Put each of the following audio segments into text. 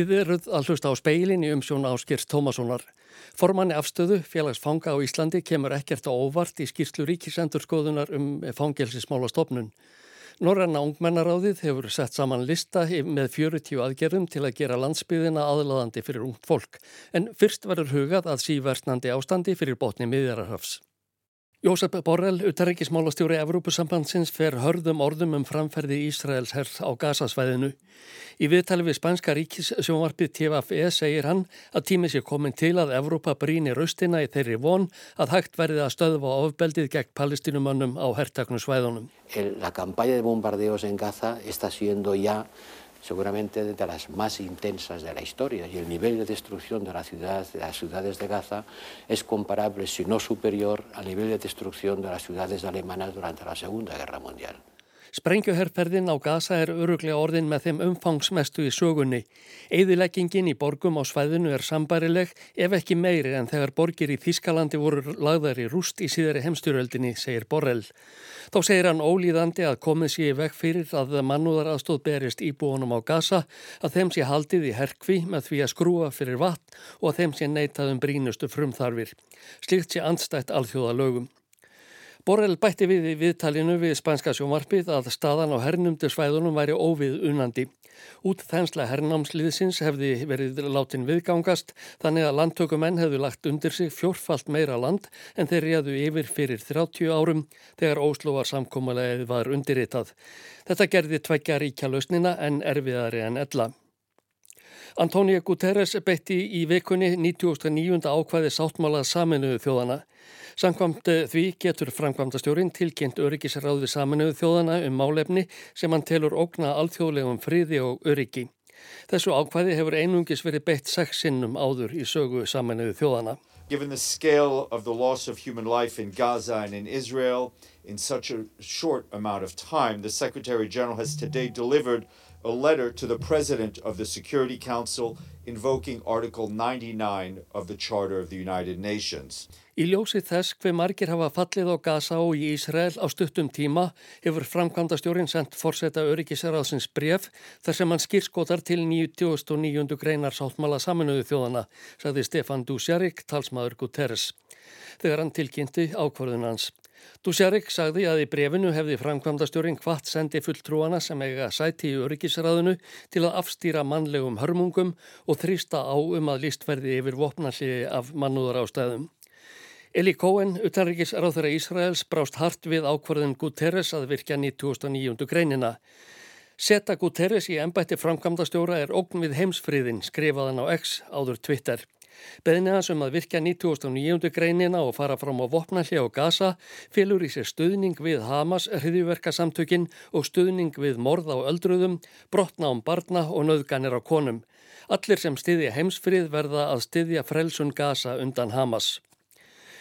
Þið eruð að hlusta á speilin í umsjón áskýrs Tómassonar. Formanni afstöðu félagsfanga á Íslandi kemur ekkert á óvart í skýrslu ríkisendurskoðunar um fangelsismála stopnun. Norranna ungmennaráðið hefur sett saman lista með 40 aðgerðum til að gera landsbyðina aðlaðandi fyrir ungt fólk en fyrst verður hugað að síversnandi ástandi fyrir botni miðjararhafs. Jósef Borrell, utarrikismálastjóri Evrópusambandsins, fer hörðum orðum um framferði Ísraels herr á gasasvæðinu. Í viðtali við Spanska ríkissjónvarpið TFE segir hann að tímið sé komin til að Evrópa brínir raustina í þeirri von að hægt verði að stöðva ofbeldið gegn palestinumannum á herrtaknu svæðunum. La kampæja de bombardeos en Gaza está siendo ya seguramente de las más intensas de la historia y el nivel de destrucción de, de las ciudades de Gaza es comparable, si no superior, al nivel de destrucción de las ciudades alemanas durante la Segunda Guerra Mundial. Sprengjuherrferðin á Gaza er öruglega orðin með þeim umfangsmestu í sögunni. Eðileggingin í borgum á svæðinu er sambarileg ef ekki meiri en þegar borgir í Þískalandi voru lagðar í rúst í síðari heimstyröldinni, segir Borrell. Þá segir hann ólíðandi að komið sér vekk fyrir að mannúðar aðstóð berist íbúanum á Gaza, að þeim sé haldið í herkvi með því að skrúa fyrir vatn og að þeim sé neitað um brínustu frumþarfir. Slikt sé andstætt alþjóða lögum. Borrell bætti við í viðtalinu við spænska sjónvarpið að staðan á hernumdu svæðunum væri óvið unandi. Út þensla hernámsliðsins hefði verið látin viðgangast þannig að landtökumenn hefðu lagt undir sig fjórfalt meira land en þeir réðu yfir fyrir 30 árum þegar Óslóvar samkómulegið var undirritað. Þetta gerði tveggja ríkja lausnina en erfiðari en ella. Antónia Guterres beitti í vikunni 1909. ákvæði sáttmálað saminuðu þjóðana. Samkvamt því getur framkvamdastjórin tilkynnt öryggisráði saminuðu þjóðana um málefni sem hann telur ógna alþjóðlegum friði og öryggi. Þessu ákvæði hefur einungis verið beitt sex sinnum áður í sögu saminuðu þjóðana. Given the scale of the loss of human life in Gaza and in Israel in such a short amount of time, the Secretary General has today delivered a letter to the President of the Security Council invoking Article 99 of the Charter of the United Nations. Í ljósi þess hver margir hafa fallið á Gaza og í Ísrael á stuttum tíma hefur framkvæmdastjórin sendt forseta öryggisraðsins bref þar sem hann skýrskotar til 99. greinar sáttmála saminuðu þjóðana, sagði Stefan Dusjarik, talsmaður Guterres, þegar hann tilkynnti ákvarðun hans. Dusjarik sagði að í brefinu hefði framkvæmdastjórin hvart sendi fulltrúana sem eiga sæti í öryggisraðinu til að afstýra mannlegum hörmungum og þrýsta á um að lístverði yfir vopnalliði af mannúðar ástæðum. Eli Cohen, utanrikis ráþara Ísraels, brást hart við ákvarðin Guterres að virkja 1909. greinina. Seta Guterres í ennbætti framkvæmdastjóra er ógn við heimsfriðin, skrifaðan á X áður Twitter. Beðni hans um að virkja 1909. greinina og fara fram á vopnalli á Gaza fylgur í sér stuðning við Hamas hriðiverkasamtökin og stuðning við morð á öldruðum, brotna um barna og nöðganir á konum. Allir sem styðja heimsfrið verða að styðja frelsun Gaza undan Hamas.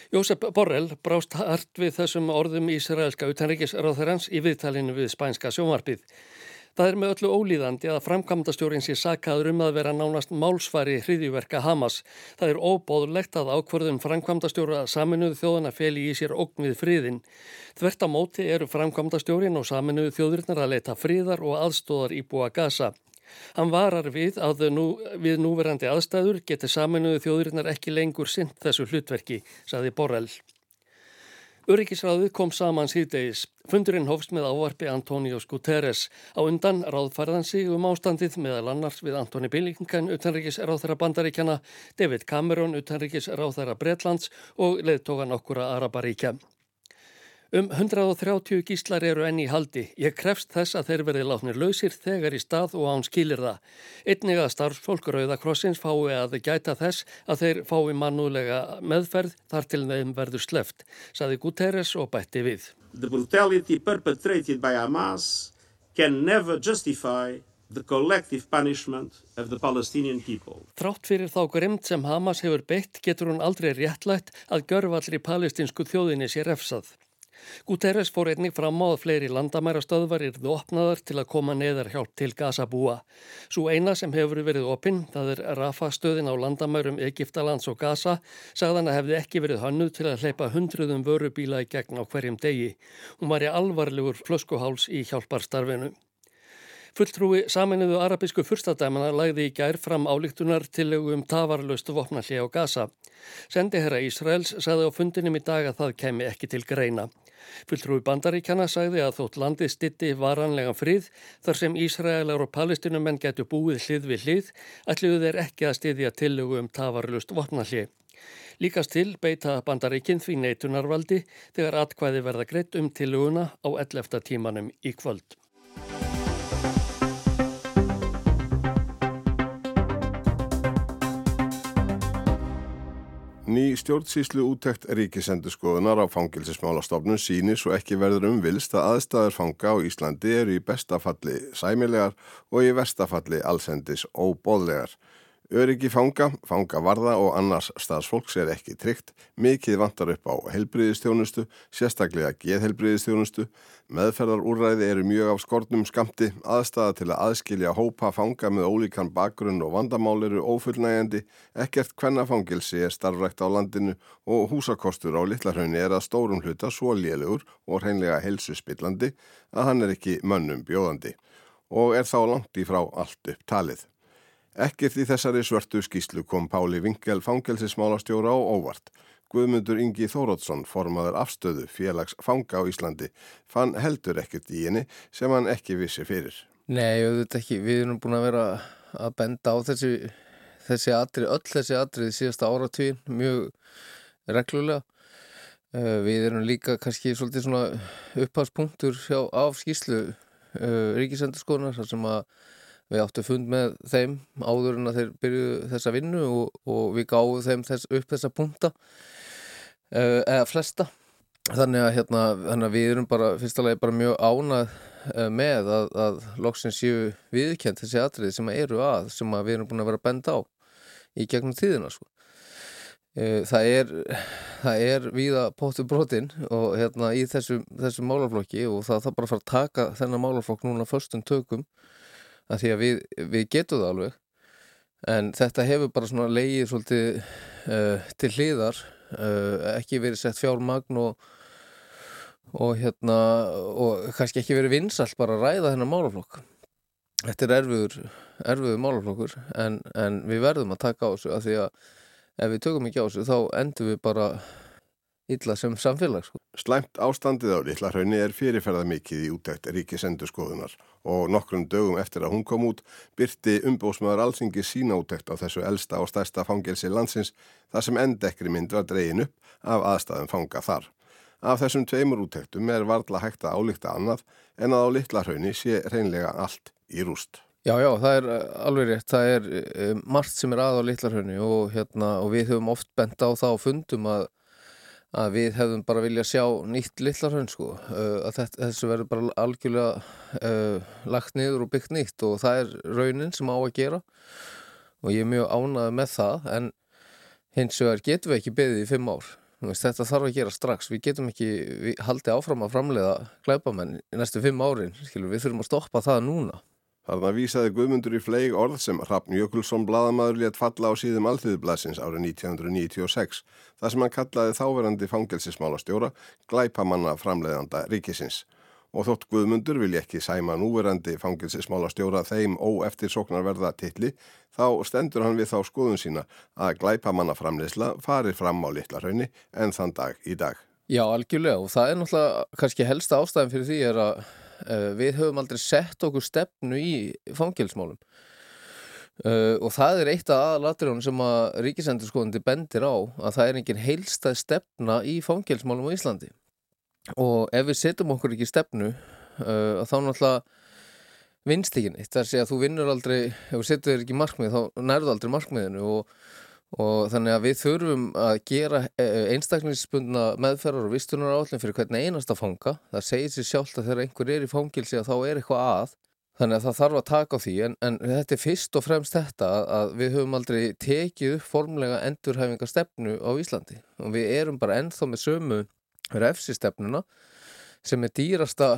Jósef Borrell brást hart við þessum orðum Ísraelska utanríkisráþarans í viðtalinu við spænska sjómarpið. Það er með öllu ólíðandi að framkvæmdastjórin sé sakaður um að vera nánast málsvari hriðjúverka Hamas. Það er óbóðlegt að ákverðun framkvæmdastjóra saminuðu þjóðana feli í sér ógn við friðin. Þvert á móti eru framkvæmdastjórin og saminuðu þjóðurnar að leita friðar og aðstóðar í búa Gaza. Hann varar við að nú, við núverandi aðstæður geti saminuðu þjóðurinnar ekki lengur sint þessu hlutverki, saði Borrell. Öryggisráðið kom saman síðdegis. Fundurinn hófst með ávarfi Antóniós Guterres. Á undan ráðfærðan sig um ástandið meðal annars við Antoni Billingan, utanryggisráþara bandaríkjana, David Cameron, utanryggisráþara Bretlands og leðtógan okkura Araparíkja. Um 130 gíslar eru enni í haldi. Ég krefst þess að þeir verði látnir lausir þegar í stað og án skilir það. Einnig að starfsfólk Rauðakrossins fái að gæta þess að þeir fái mannúlega meðferð þar til þeim verður sleft, saði Guterres og bætti við. The brutality perpetrated by Hamas can never justify the collective punishment of the Palestinian people. Þrátt fyrir þá grimt sem Hamas hefur beitt getur hún aldrei réttlætt að görfallri palestinsku þjóðinni sér efsað. Guterres fór einnig fram á að fleiri landamærastöðvar yrðu opnaðar til að koma neðar hjálp til Gaza-búa. Svo eina sem hefur verið opinn, það er Rafa-stöðin á landamærum Egiptalands og Gaza, sagðan að hefði ekki verið hannuð til að hleypa hundruðum vörubíla í gegn á hverjum degi. Hún var í alvarlegur flöskuháls í hjálparstarfinu. Fulltrúi saminuðu arabísku fyrstadæmana lagði í gær fram álíktunar til um tafarlaustu vopnalli á Gaza. Sendi herra Ísraels sagði á fundinum í dag að það kemi ekki til greina. Fulltrúi bandaríkjana sagði að þótt landið stitti varanlega frið þar sem Ísraelar og palestinumenn getur búið hlið við hlið ætluðu þeir ekki að styðja tillögu um tafarlust vopnalli. Líkast til beita bandaríkinn því neitunarvaldi þegar atkvæði verða greitt um tillöguna á 11. tímanum í kvöld. Ný stjórnsýslu útækt ríkisendurskoðunar á fangilsismálastofnun síni svo ekki verður umvilst að aðstæður fanga á Íslandi eru í bestafalli sæmilegar og í verstafalli allsendis óbóðlegar. Öryggi fanga, fangavarða og annars staðsfólks er ekki tryggt, mikið vantar upp á helbriðistjónustu, sérstaklega geðhelbriðistjónustu, meðferðarúræði eru mjög af skortnum skamti, aðstæða til að aðskilja hópa fanga með ólíkan bakgrunn og vandamál eru ófullnægjandi, ekkert hvennafangilsi er starfrækt á landinu og húsakostur á Littlarhaunni er að stórum hluta svo lélugur og hreinlega helsuspillandi að hann er ekki mönnum bjóðandi. Og er þá langt í frá allt upp talið. Ekkert í þessari svörtu skýslu kom Páli Vinkel fangelsismálastjóra á óvart. Guðmundur Ingi Þórótsson, formaður afstöðu félags fanga á Íslandi, fann heldur ekkert í henni sem hann ekki vissi fyrir. Nei, auðvitað ekki. Við erum búin að vera að benda á þessi, þessi atrið, öll þessi atrið síðasta áratvín, mjög reglulega. Eh, við erum líka kannski svolítið svona upphagspunktur af skýslu ríkisendurskoðunar þar sem að Við áttum fund með þeim áður en að þeir byrjuðu þessa vinnu og, og við gáðum þeim þess, upp þessa punta uh, eða flesta. Þannig að, hérna, þannig að við erum bara fyrstulega bara mjög ánað uh, með að, að loksins séu viðkjönd þessi atriði sem eru að, sem að við erum búin að vera benda á í gegnum tíðina. Sko. Uh, það er, það er viða póttu brotinn og hérna í þessu, þessu málaflokki og það þarf bara að fara að taka þennan málaflokk núna förstum tökum að því að við, við getum það alveg en þetta hefur bara svona leið svolítið uh, til hliðar uh, ekki verið sett fjármagn og, og hérna og kannski ekki verið vinsall bara að ræða þennan málaflokk þetta er erfiður, erfiður málaflokkur en, en við verðum að taka á þessu að því að ef við tökum ekki á þessu þá endur við bara illa sem samfélag. Sko. Slæmt ástandið á Littlarhaunni er fyrirferða mikið í útækt ríkisendurskoðunar og nokkrum dögum eftir að hún kom út byrti umbósmaður allsingi sína útækt á þessu elsta og stærsta fangelsi landsins þar sem endekri mynd var dreyin upp af aðstæðum fanga þar. Af þessum tveimur útæktum er varðla hægt að álíkta annað en að á Littlarhaunni sé reynlega allt í rúst. Já, já, það er eh, alveg rétt. Það er um, margt sem er að á Littlarhaunni og, hérna, og við höfum oft bent á það og fundum að að við hefðum bara vilja sjá nýtt litlarhönn sko. Að þessu verður bara algjörlega uh, lagt niður og byggt nýtt og það er raunin sem á að gera. Og ég er mjög ánaði með það en hins vegar getum við ekki beðið í fimm ár. Veist, þetta þarf að gera strax. Við getum ekki við haldið áfram að framleiða glæbamenn í næstu fimm árin Skilur, við þurfum að stoppa það núna Þarna vísaði Guðmundur í fleig orð sem Hrafn Jökulsson bladamadur létt falla á síðum alþýðublasins árið 1996 þar sem hann kallaði þáverandi fangelsismálastjóra glæpamanna framleiðanda ríkisins. Og þótt Guðmundur vilja ekki sæma núverandi fangelsismálastjóra þeim óeftir sóknarverða tilli þá stendur hann við þá skoðun sína að glæpamanna framleiðsla farir fram á litlarhaunni en þann dag í dag. Já, algjörlega og það er náttúrulega kannski helsta ástæðin fyrir því er að við höfum aldrei sett okkur stefnu í fangilsmálum uh, og það er eitt af aðalatriðunum sem að ríkisendurskóðandi bendir á að það er engin heilstað stefna í fangilsmálum á Íslandi. Og ef við setjum okkur ekki stefnu uh, þá náttúrulega vinst ekki neitt, það er að þú vinnur aldrei ef við setjum þér ekki markmið þá nærðu aldrei markmiðinu. Og og þannig að við þurfum að gera eh, einstaklingsbundna meðferðar og vistunar áallin fyrir hvernig einasta fanga. Það segir sér sjálft að þegar einhver er í fangilsi að þá er eitthvað að. Þannig að það þarf að taka á því. En, en þetta er fyrst og fremst þetta að við höfum aldrei tekið upp formlega endurhæfingarstefnu á Íslandi. Og við erum bara ennþá með sömu refsistefnuna sem er dýrasta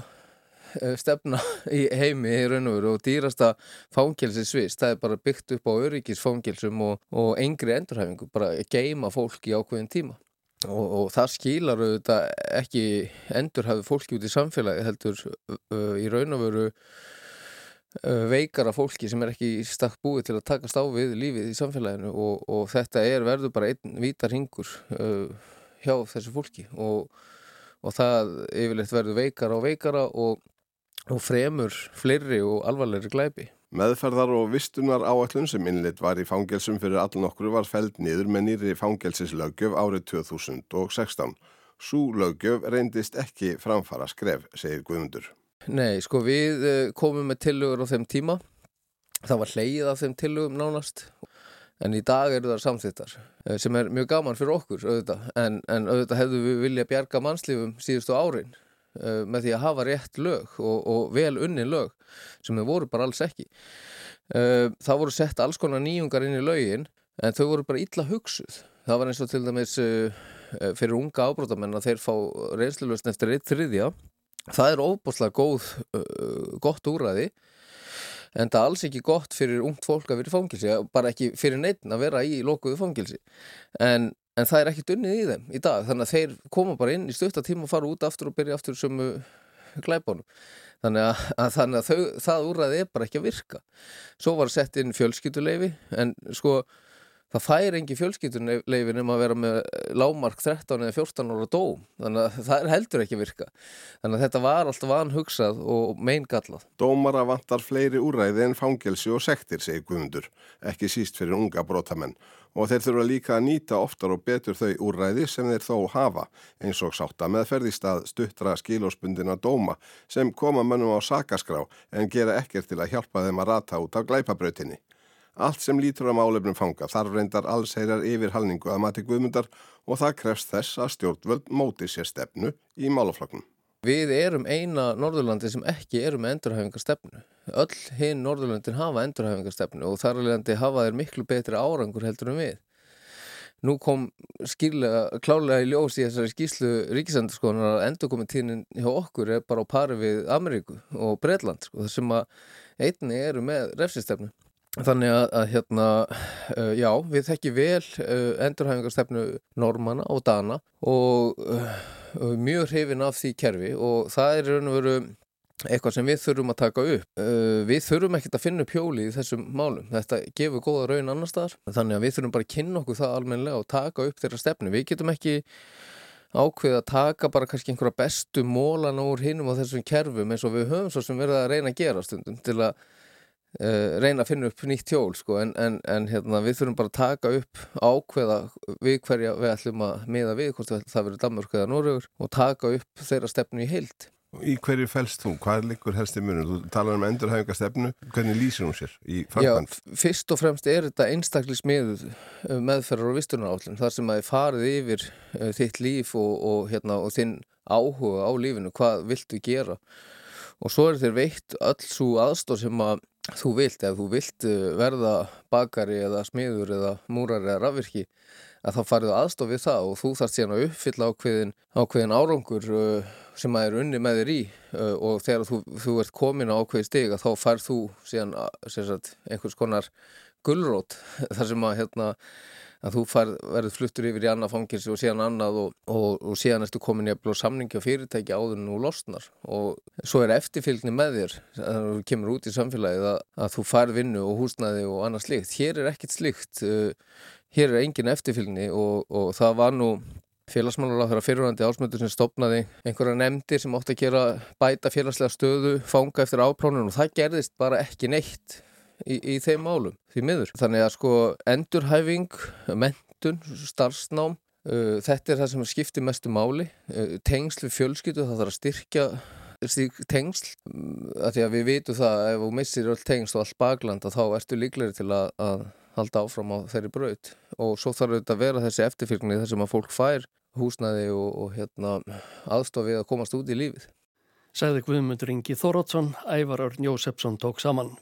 stefna í heimi í raun og veru og dýrasta fangilsi svist, það er bara byggt upp á öryggisfangilsum og, og engri endurhæfingu, bara geima fólk í ákveðin tíma. Og, og það skilar auðvitað ekki endurhæfu fólki út í samfélagi heldur uh, í raun og veru veikara fólki sem er ekki stakk búið til að takast á við lífið í samfélaginu og, og þetta er verður bara einn vítar hingur uh, hjá þessu fólki og, og það yfirleitt verður veikara og veikara og, og fremur fleiri og alvarleiri glæpi. Meðferðar og vistunar áallun sem innlitt var í fangelsum fyrir all nokkru var feld niður með nýri fangelsislaugjöf árið 2016. Sú laugjöf reyndist ekki framfara skref, segir Guðmundur. Nei, sko við eh, komum með tillögur á þeim tíma. Það var hleyið af þeim tillögum nánast. En í dag eru það samþittar eh, sem er mjög gaman fyrir okkur auðvitað. En, en auðvitað hefðu við vilja bjarga mannslífum síðustu árin uh, með því að hafa rétt lög og, og vel unni lög sem þau voru bara alls ekki. Uh, það voru sett alls konar nýjungar inn í lögin en þau voru bara illa hugsuð. Það var eins og til dæmis uh, fyrir unga ábrótamenn að þeir fá reynslulösn eftir eitt þriðja það er óbúslega góð, gott úræði en það er alls ekki gott fyrir ungt fólk að vera í fangilsi bara ekki fyrir neitt að vera í lokuðu fangilsi en, en það er ekki dunnið í þeim í dag þannig að þeir koma bara inn í stöttatíma og fara út aftur og byrja aftur sem glæbónum þannig að, að, þannig að þau, það úræði er bara ekki að virka. Svo var sett inn fjölskyttuleifi en sko það fær engi fjölskyttunleifin um að vera með lámark 13 eða 14 ára dóm þannig að það heldur ekki virka þannig að þetta var alltaf vanhugsað og meingallað. Dómara vantar fleiri úræði en fangelsi og sektir segir Guðmundur, ekki síst fyrir unga brotamenn og þeir þurfa líka að nýta oftar og betur þau úræði sem þeir þó hafa eins og sátta með ferðistað stuttra skilósbundina dóma sem koma mönnum á sakaskrá en gera ekkert til að hjálpa þeim að rata út af glæpabrautinni. Allt sem lítur á málefnum fanga þarf reyndar alls heyrar yfir halningu að mati guðmundar og það krefst þess að stjórnvöld móti sér stefnu í málafloknum. Við erum eina Norðurlandi sem ekki eru með endurhæfingarstefnu. Öll hinn Norðurlandin hafa endurhæfingarstefnu og þar alveg hafa þeir miklu betri árangur heldur en við. Nú kom skýrlega, klálega í ljós í þessari skýslu ríkisendurskoðunar að endurkomitínin hjá okkur er bara á pari við Ameríku og Breitland sko, þessum að einni eru með refsistefnu. Þannig að, að hérna, uh, já, við þekkjum vel uh, endurhæfingarstefnu normanna og dana og uh, mjög hrifin af því kerfi og það er raun og veru eitthvað sem við þurfum að taka upp. Við þurfum ekkert að finna upp hjóli í þessum málum. Þetta gefur góða raun annar staðar. Þannig að við þurfum bara að kynna okkur það almenlega og taka upp þeirra stefnu. Við getum ekki ákveð að taka bara kannski einhverja bestu mólan úr hinnum á þessum kerfum eins og við höfum svo sem verða að reyna að gera stundum til að Uh, reyna að finna upp nýtt hjól sko, en, en, en hérna, við þurfum bara að taka upp ákveða við hverja við ætlum að miða við, hvort það verður Danmörk eða Norrögur og taka upp þeirra stefnu í heild. Í hverju fælst þú? Hvað liggur helst í munum? Þú talar um endurhæfinga stefnu, hvernig lýsir hún sér í framkvæmd? Já, fyrst og fremst er þetta einstaklis með meðferðar og vistunarállin, þar sem að þið farið yfir uh, þitt líf og, og, hérna, og þinn áhuga á lífinu, hvað viltu gera og svo er þér veitt öll svo aðstór sem að þú vilt, ef þú vilt eh, verða bakari eða smiður eða múrari eða rafvirki að þá farið aðstof við það og þú þarfst síðan að uppfylla ákveðin, ákveðin árangur uh, sem að er unni með þér í uh, og þegar þú, þú ert komin á ákveði stig að þá farð þú síðan sagt, einhvers konar gullrót þar sem að hérna að þú far, verður fluttur yfir í annað fangilsi og síðan annað og, og, og síðan ertu komin í að blóða samningi og fyrirtæki áður en þú losnar. Og svo er eftirfylgni með þér þannig að þú kemur út í samfélagið að, að þú far vinnu og húsnaði og annað slikt hér er ekkit slikt uh, hér er engin eftirfylgni og, og það var nú félagsmálar á þeirra fyrirhandi ásmöndur sem stopnaði einhverja nefndir sem ótti að gera bæta félagslega stöðu, fanga eftir áprónun og það gerðist bara ekki neitt í, í þeim málum, því miður. Þannig að sko endurhæfing, mentun, starfsnám, uh, þetta er það sem skiptir mestu máli. Uh, tengsl við fjölskyttu, það þarf að styrkja tengsl, að því að við vitum það ef þú missir öll tengsl og allt baklanda þá ertu líklegri til að, að halda áfram á þeirri braut og svo þarf þetta að vera þessi eftirfyrkni þar sem að fólk fær húsnaði og, og hérna, aðstofið að komast út í lífið. Segði Guðmundur Ingi Þórótsson, Ævar Örn Jósefsson tók saman.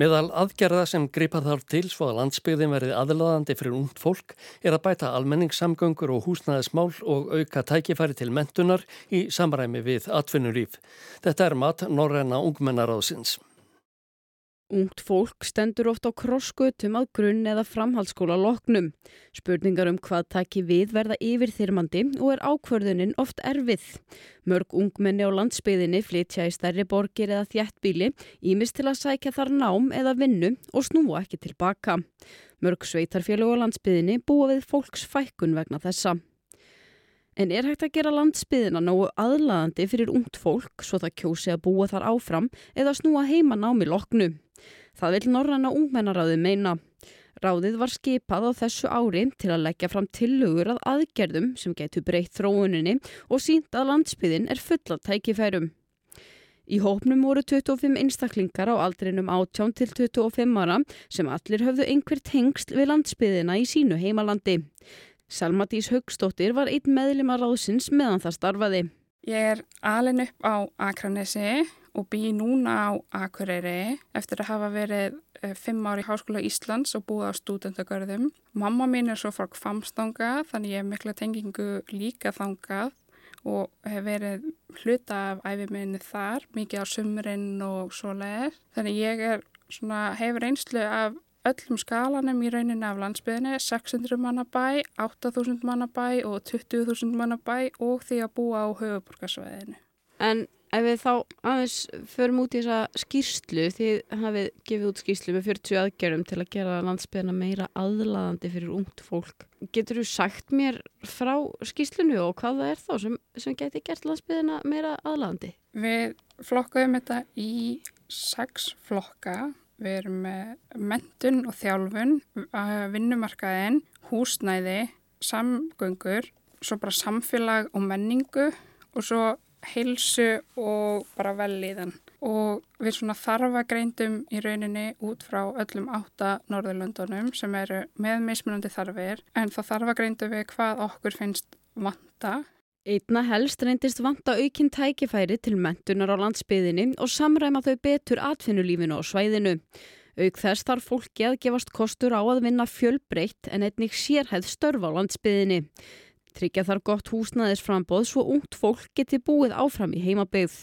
Meðal aðgerða sem gripar þarf til svo að landsbyggðin verði aðlaðandi fyrir ungt fólk er að bæta almenningssamgöngur og húsnæðismál og auka tækifæri til mentunar í samræmi við atvinnulíf. Þetta er mat Norræna ungmennaráðsins. Ungt fólk stendur oft á krossgötum að grunn eða framhaldsskóla loknum. Spurningar um hvað taki við verða yfirþyrmandi og er ákvörðunin oft erfið. Mörg ungmenni á landsbyðinni flytja í stærri borgir eða þjættbíli, ímist til að sækja þar nám eða vinnu og snúa ekki tilbaka. Mörg sveitarfélög á landsbyðinni búa við fólks fækkun vegna þessa. En er hægt að gera landsbyðina nógu aðlaðandi fyrir ungt fólk svo það kjósi að búa þar áfram eða snúa heima námi loknu? Það vil Norranna ungmennaráði meina. Ráðið var skipað á þessu ári til að leggja fram tillögur að aðgerðum sem getur breytt þróuninni og sínt að landsbyðin er fulla tækifærum. Í hópnum voru 25 einstaklingar á aldrinum 18 til 25 ára sem allir höfðu einhver tengst við landsbyðina í sínu heimalandi. Selma Dís Högstóttir var einn meðlima ráðsins meðan það starfaði. Ég er alin upp á Akranesi og bý núna á Akureyri eftir að hafa verið eh, fimm ári í Háskóla Íslands og búið á stúdendagörðum. Mamma mín er svo frá kvamstanga þannig ég hef mikla tengingu líka þangað og hef verið hluta af æfiminni þar, mikið á sumurinn og svo leiðir. Þannig ég er svona, hefur einslu af öllum skalanum í rauninni af landsbyðinni 600 manna bæ, 8000 manna bæ og 20.000 manna bæ og því að búa á höfuborgarsvæðinu. En ef við þá aðeins förum út í þessa skýrslu, því hafið gefið út skýrslu með 40 aðgerðum til að gera landsbyðina meira aðlaðandi fyrir ungt fólk. Getur þú sagt mér frá skýrslunu og hvað það er þá sem, sem geti gert landsbyðina meira aðlaðandi? Við flokkaðum þetta í sex flokka Við erum með mentun og þjálfun, vinnumarkaðin, húsnæði, samgöngur, svo bara samfélag og menningu og svo heilsu og bara velliðan. Og við svona þarfagreindum í rauninni út frá öllum átta Norðurlöndunum sem eru með mismunandi þarfir en það þarfagreindum við hvað okkur finnst vanta. Einna helst reyndist vanta aukinn tækifæri til mentunar á landsbyðinni og samræma þau betur atfinnulífinu á svæðinu. Auk þess þarf fólki að gefast kostur á að vinna fjölbreytt en einnig sérhæð störf á landsbyðinni. Tryggja þar gott húsnaðisframbóð svo ungt fólk geti búið áfram í heimabeyð.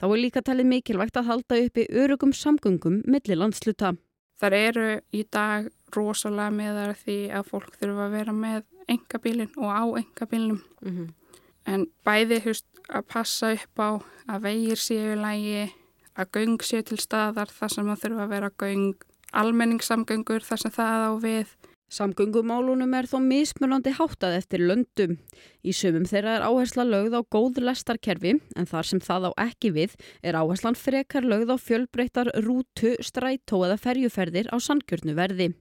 Þá er líka talið mikilvægt að halda uppi örugum samgöngum millir landsluta. Þar eru í dag rosalega meðar því að fólk þurfa að vera með engabílin og á engabílinum. Mm -hmm en bæði húst að passa upp á að vegir séu lægi, að göng séu til staðar þar sem það þurfa að vera göng, almenningssamgöngur þar sem það á við. Samgöngumálunum er þó mismunandi háttað eftir löndum. Í sumum þeirra er áhersla lögð á góð lestarkerfi en þar sem það á ekki við er áherslan frekar lögð á fjölbreyttar rútu, strætó eða ferjuferðir á sangjörnu verði.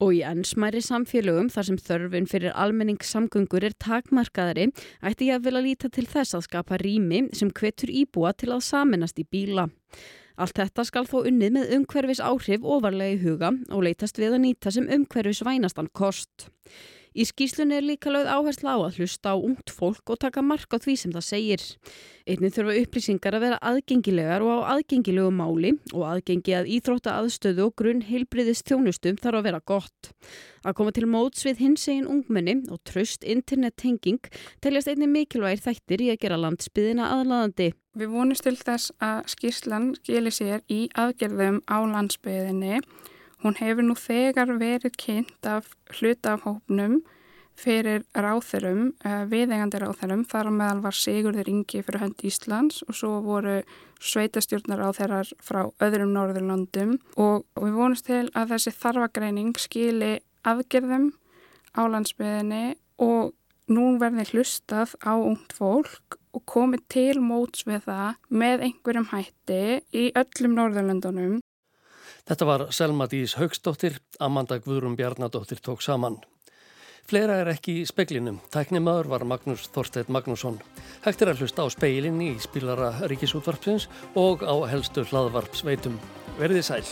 Og í ennsmæri samfélögum þar sem þörfin fyrir almenningssamgöngur er takmarkaðari ætti ég að vilja líta til þess að skapa rými sem hvetur íbúa til að saminast í bíla. Allt þetta skal þó unnið með umhverfis áhrif ofarlega í huga og leytast við að nýta sem umhverfis vænastan kost. Í skýslunni er líka lögð áhersla á að hlusta á ungt fólk og taka mark á því sem það segir. Einnig þurfa upplýsingar að vera aðgengilegar og á aðgengilegu máli og aðgengi að íþrótta aðstöðu og grunn heilbriðist þjónustum þarf að vera gott. Að koma til móts við hins egin ungmenni og tröst internettenging teljast einnig mikilvægir þættir í að gera landsbyðina aðlaðandi. Við vonumst til þess að skýrslan skilir sér í aðgerðum á landsbyðinni Hún hefur nú þegar verið kynnt af hluta af hópnum fyrir ráþurum, eh, viðegandi ráþurum, þar meðal var Sigurður Ingi fyrir hönd Íslands og svo voru sveitastjórnar ráþurar frá öðrum Norðurlandum og við vonumst til að þessi þarfagreining skili aðgerðum á landsbyðinni og nú verði hlustað á ungt fólk og komið til móts við það með einhverjum hætti í öllum Norðurlandunum Þetta var Selma Dís Haugstóttir, Amanda Guðrum Bjarnadóttir tók saman. Fleira er ekki í speklinum. Tæknimaður var Magnús Þorstedt Magnússon. Hægt er að hlusta á speilin í spilara Ríkisútvarpsins og á helstu hlaðvarpsveitum. Verðið sæl.